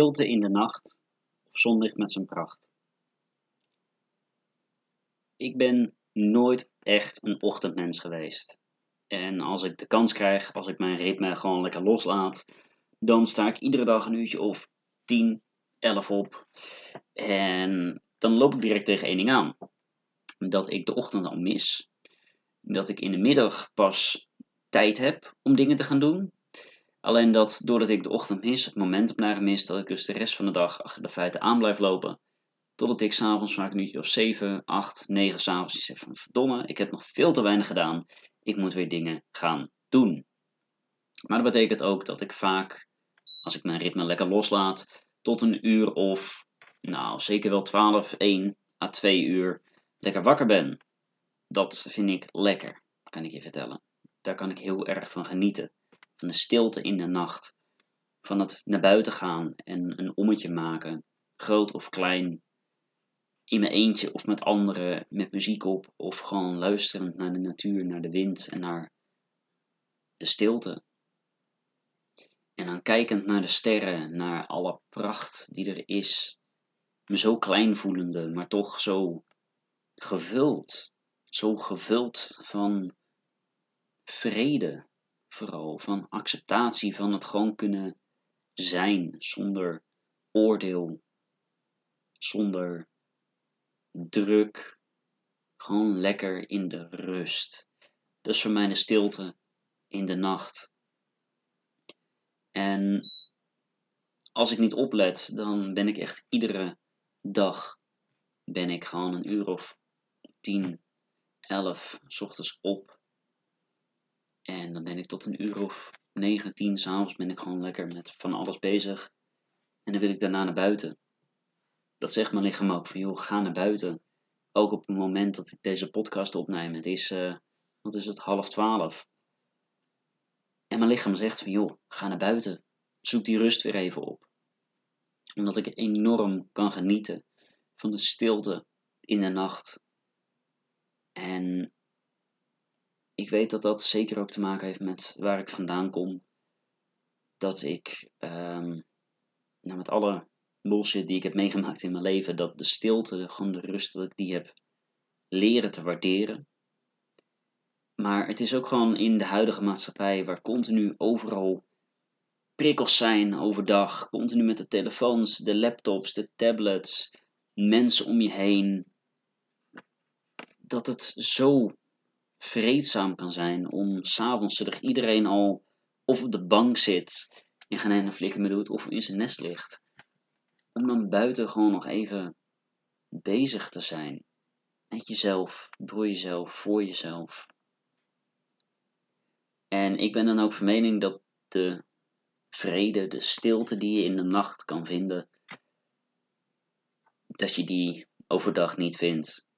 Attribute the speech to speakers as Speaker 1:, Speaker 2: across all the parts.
Speaker 1: stilte in de nacht of zonlicht met zijn pracht. Ik ben nooit echt een ochtendmens geweest. En als ik de kans krijg, als ik mijn ritme gewoon lekker loslaat, dan sta ik iedere dag een uurtje of 10, 11 op. En dan loop ik direct tegen één ding aan. Dat ik de ochtend al mis. Dat ik in de middag pas tijd heb om dingen te gaan doen. Alleen dat doordat ik de ochtend mis, het momentum mis, dat ik dus de rest van de dag achter de feiten aan blijf lopen. Totdat ik s'avonds vaak uurtje of 7, 8, 9 s'avonds zeg van verdomme, ik heb nog veel te weinig gedaan. Ik moet weer dingen gaan doen. Maar dat betekent ook dat ik vaak, als ik mijn ritme lekker loslaat, tot een uur of, nou zeker wel 12, 1 à 2 uur lekker wakker ben. Dat vind ik lekker, kan ik je vertellen. Daar kan ik heel erg van genieten van de stilte in de nacht, van het naar buiten gaan en een ommetje maken, groot of klein, in mijn eentje of met anderen, met muziek op, of gewoon luisterend naar de natuur, naar de wind en naar de stilte. En dan kijkend naar de sterren, naar alle pracht die er is, me zo klein voelende, maar toch zo gevuld, zo gevuld van vrede, vooral van acceptatie van het gewoon kunnen zijn zonder oordeel, zonder druk, gewoon lekker in de rust. Dus voor mij de stilte in de nacht. En als ik niet oplet, dan ben ik echt iedere dag ben ik gewoon een uur of tien, elf, s ochtends op. En dan ben ik tot een uur of 9, 10 s'avonds ben ik gewoon lekker met van alles bezig. En dan wil ik daarna naar buiten. Dat zegt mijn lichaam ook van joh, ga naar buiten. Ook op het moment dat ik deze podcast opneem. Het is, uh, wat is het, half twaalf. En mijn lichaam zegt van joh, ga naar buiten. Zoek die rust weer even op. Omdat ik enorm kan genieten van de stilte in de nacht. En ik weet dat dat zeker ook te maken heeft met waar ik vandaan kom. Dat ik, um, nou met alle bullshit die ik heb meegemaakt in mijn leven, dat de stilte, gewoon de rust, dat ik die heb leren te waarderen. Maar het is ook gewoon in de huidige maatschappij, waar continu overal prikkels zijn overdag, continu met de telefoons, de laptops, de tablets, mensen om je heen, dat het zo vreedzaam kan zijn om s'avonds, zodat iedereen al of op de bank zit en geen ene flikker meer doet, of in zijn nest ligt, om dan buiten gewoon nog even bezig te zijn. Met jezelf, door jezelf, voor jezelf. En ik ben dan ook van mening dat de vrede, de stilte die je in de nacht kan vinden, dat je die overdag niet vindt.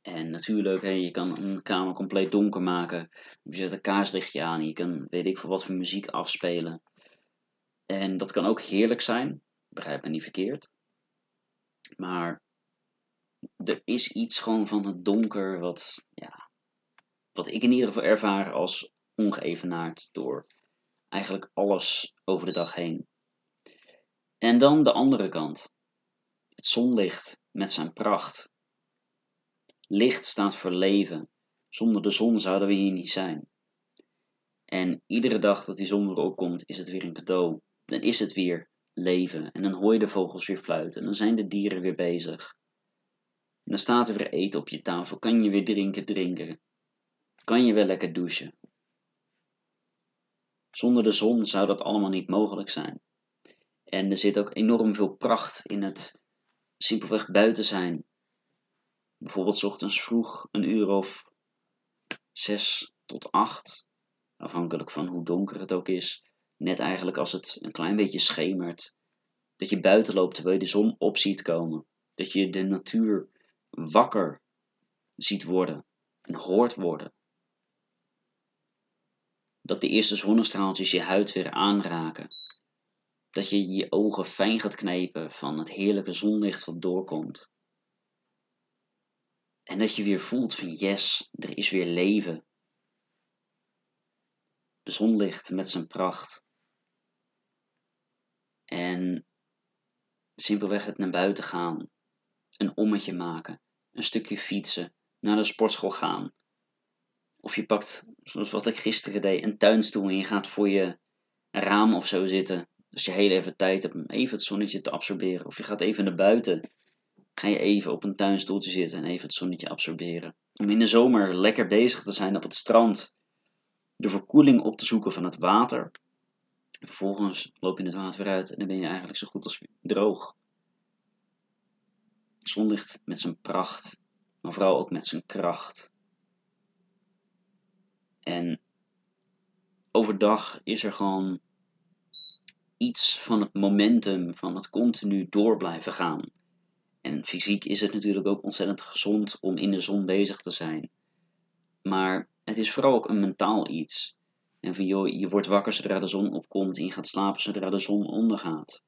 Speaker 1: En natuurlijk, hè, je kan een kamer compleet donker maken. Je zet een kaarslichtje aan. Je kan weet ik veel wat voor muziek afspelen. En dat kan ook heerlijk zijn. Begrijp me niet verkeerd. Maar er is iets gewoon van het donker wat, ja, wat ik in ieder geval ervaar als ongeëvenaard door eigenlijk alles over de dag heen. En dan de andere kant. Het zonlicht met zijn pracht. Licht staat voor leven. Zonder de zon zouden we hier niet zijn. En iedere dag dat die zon weer opkomt, is het weer een cadeau. Dan is het weer leven. En dan hoor je de vogels weer fluiten. En dan zijn de dieren weer bezig. En dan staat er weer eten op je tafel. Kan je weer drinken, drinken. Kan je weer lekker douchen. Zonder de zon zou dat allemaal niet mogelijk zijn. En er zit ook enorm veel pracht in het simpelweg buiten zijn bijvoorbeeld ochtends vroeg een uur of zes tot acht, afhankelijk van hoe donker het ook is, net eigenlijk als het een klein beetje schemert, dat je buiten loopt terwijl je de zon op ziet komen, dat je de natuur wakker ziet worden en hoort worden. Dat de eerste zonnestraaltjes je huid weer aanraken. Dat je je ogen fijn gaat knijpen van het heerlijke zonlicht wat doorkomt. En dat je weer voelt van yes, er is weer leven. De zonlicht met zijn pracht. En simpelweg het naar buiten gaan, een ommetje maken, een stukje fietsen, naar de sportschool gaan. Of je pakt, zoals wat ik gisteren deed, een tuinstoel en je gaat voor je raam of zo zitten. Dus je heel even tijd hebt om even het zonnetje te absorberen. Of je gaat even naar buiten. Ga je even op een tuinstoeltje zitten en even het zonnetje absorberen. Om in de zomer lekker bezig te zijn op het strand. De verkoeling op te zoeken van het water. Vervolgens loop je het water weer uit en dan ben je eigenlijk zo goed als droog. Zonlicht met zijn pracht, maar vooral ook met zijn kracht. En overdag is er gewoon iets van het momentum van het continu door blijven gaan. En fysiek is het natuurlijk ook ontzettend gezond om in de zon bezig te zijn. Maar het is vooral ook een mentaal iets. En van joh, je wordt wakker zodra de zon opkomt en je gaat slapen zodra de zon ondergaat.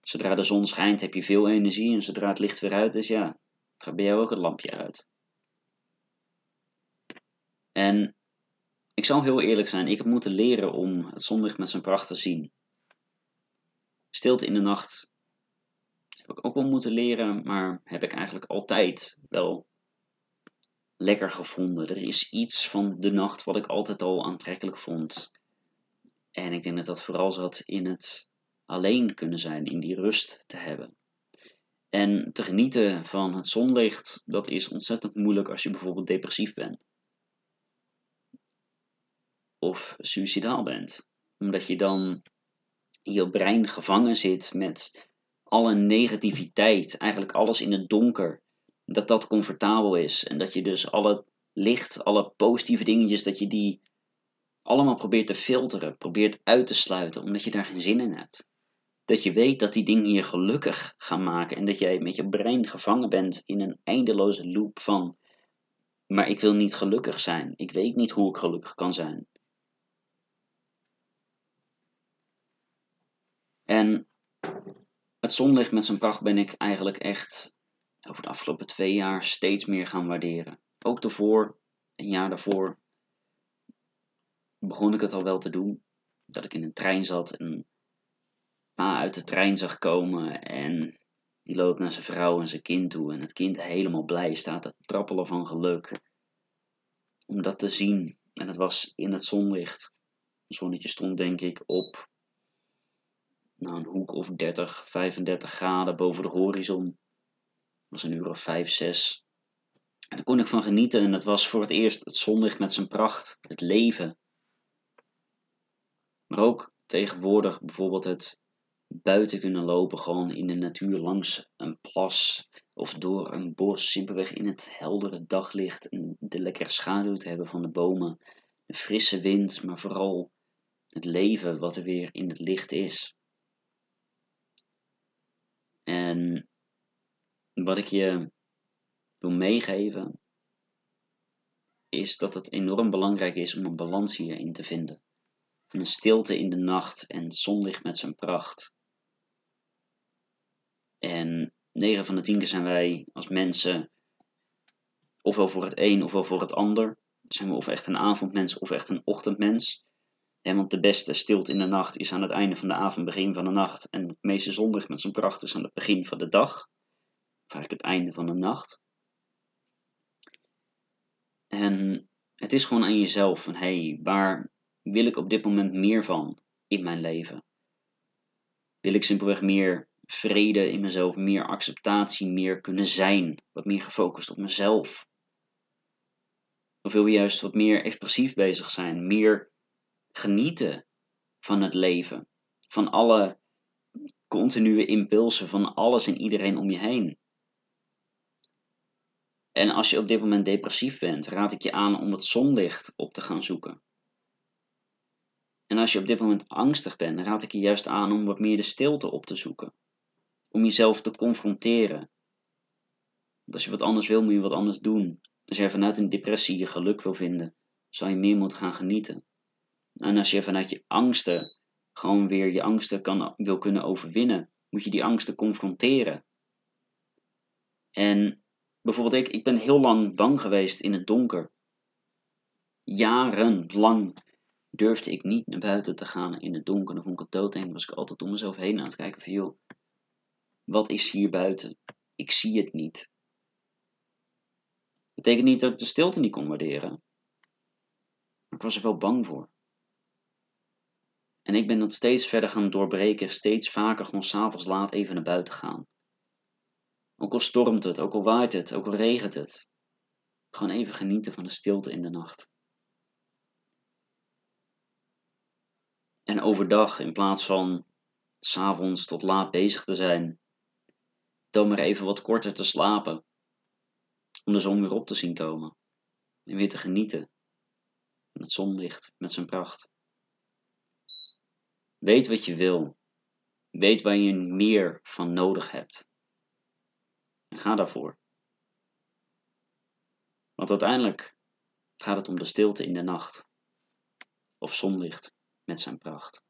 Speaker 1: Zodra de zon schijnt heb je veel energie en zodra het licht weer uit is, ja, gaat bij jou ook het lampje uit. En ik zal heel eerlijk zijn, ik heb moeten leren om het zonlicht met zijn pracht te zien. Stilte in de nacht heb ik ook wel moeten leren, maar heb ik eigenlijk altijd wel lekker gevonden. Er is iets van de nacht wat ik altijd al aantrekkelijk vond. En ik denk dat dat vooral zat in het alleen kunnen zijn, in die rust te hebben. En te genieten van het zonlicht, dat is ontzettend moeilijk als je bijvoorbeeld depressief bent. Of suicidaal bent. Omdat je dan in je brein gevangen zit met alle negativiteit, eigenlijk alles in het donker, dat dat comfortabel is. En dat je dus alle licht, alle positieve dingetjes, dat je die allemaal probeert te filteren, probeert uit te sluiten, omdat je daar geen zin in hebt. Dat je weet dat die dingen je gelukkig gaan maken en dat jij met je brein gevangen bent in een eindeloze loop van, maar ik wil niet gelukkig zijn, ik weet niet hoe ik gelukkig kan zijn. En het zonlicht met zijn pracht ben ik eigenlijk echt over de afgelopen twee jaar steeds meer gaan waarderen. Ook daarvoor, een jaar daarvoor, begon ik het al wel te doen. Dat ik in een trein zat en pa uit de trein zag komen en die loopt naar zijn vrouw en zijn kind toe. En het kind helemaal blij staat te trappelen van geluk. Om dat te zien. En het was in het zonlicht. Het zonnetje stond denk ik op nou, een hoek of 30, 35 graden boven de horizon. Dat was een uur of 5, 6. En daar kon ik van genieten en het was voor het eerst het zonlicht met zijn pracht, het leven. Maar ook tegenwoordig bijvoorbeeld het buiten kunnen lopen, gewoon in de natuur langs een plas of door een bos, simpelweg in het heldere daglicht en de lekkere schaduw te hebben van de bomen, de frisse wind, maar vooral het leven wat er weer in het licht is. En wat ik je wil meegeven, is dat het enorm belangrijk is om een balans hierin te vinden. Van een stilte in de nacht en zonlicht met zijn pracht. En 9 van de 10 keer zijn wij als mensen ofwel voor het een ofwel voor het ander. Zijn we of echt een avondmens of echt een ochtendmens. En want de beste stilte in de nacht is aan het einde van de avond, begin van de nacht. En het meeste zondag met zijn pracht is aan het begin van de dag. Eigenlijk het einde van de nacht. En het is gewoon aan jezelf van, hé, hey, waar wil ik op dit moment meer van in mijn leven? Wil ik simpelweg meer vrede in mezelf, meer acceptatie, meer kunnen zijn, wat meer gefocust op mezelf? Of wil je juist wat meer expressief bezig zijn, meer genieten van het leven, van alle continue impulsen, van alles en iedereen om je heen? En als je op dit moment depressief bent, raad ik je aan om het zonlicht op te gaan zoeken. En als je op dit moment angstig bent, raad ik je juist aan om wat meer de stilte op te zoeken. Om jezelf te confronteren. als je wat anders wil, moet je wat anders doen. Als je vanuit een depressie je geluk wil vinden, zal je meer moeten gaan genieten. En als je vanuit je angsten gewoon weer je angsten kan, wil kunnen overwinnen, moet je die angsten confronteren. En bijvoorbeeld ik, ik ben heel lang bang geweest in het donker. Jarenlang durfde ik niet naar buiten te gaan in het donker. Dan vond ik het doodeng. was ik altijd om mezelf heen aan het kijken van joh, Wat is hier buiten? Ik zie het niet. Betekent niet dat ik de stilte niet kon waarderen. Maar ik was er wel bang voor. En ik ben dat steeds verder gaan doorbreken, steeds vaker gewoon s'avonds laat even naar buiten gaan. Ook al stormt het, ook al waait het, ook al regent het. Gewoon even genieten van de stilte in de nacht. En overdag, in plaats van s'avonds tot laat bezig te zijn, dan maar even wat korter te slapen. Om de zon weer op te zien komen. En weer te genieten van het zonlicht met zijn pracht. Weet wat je wil. Weet waar je meer van nodig hebt. En ga daarvoor. Want uiteindelijk gaat het om de stilte in de nacht. Of zonlicht met zijn pracht.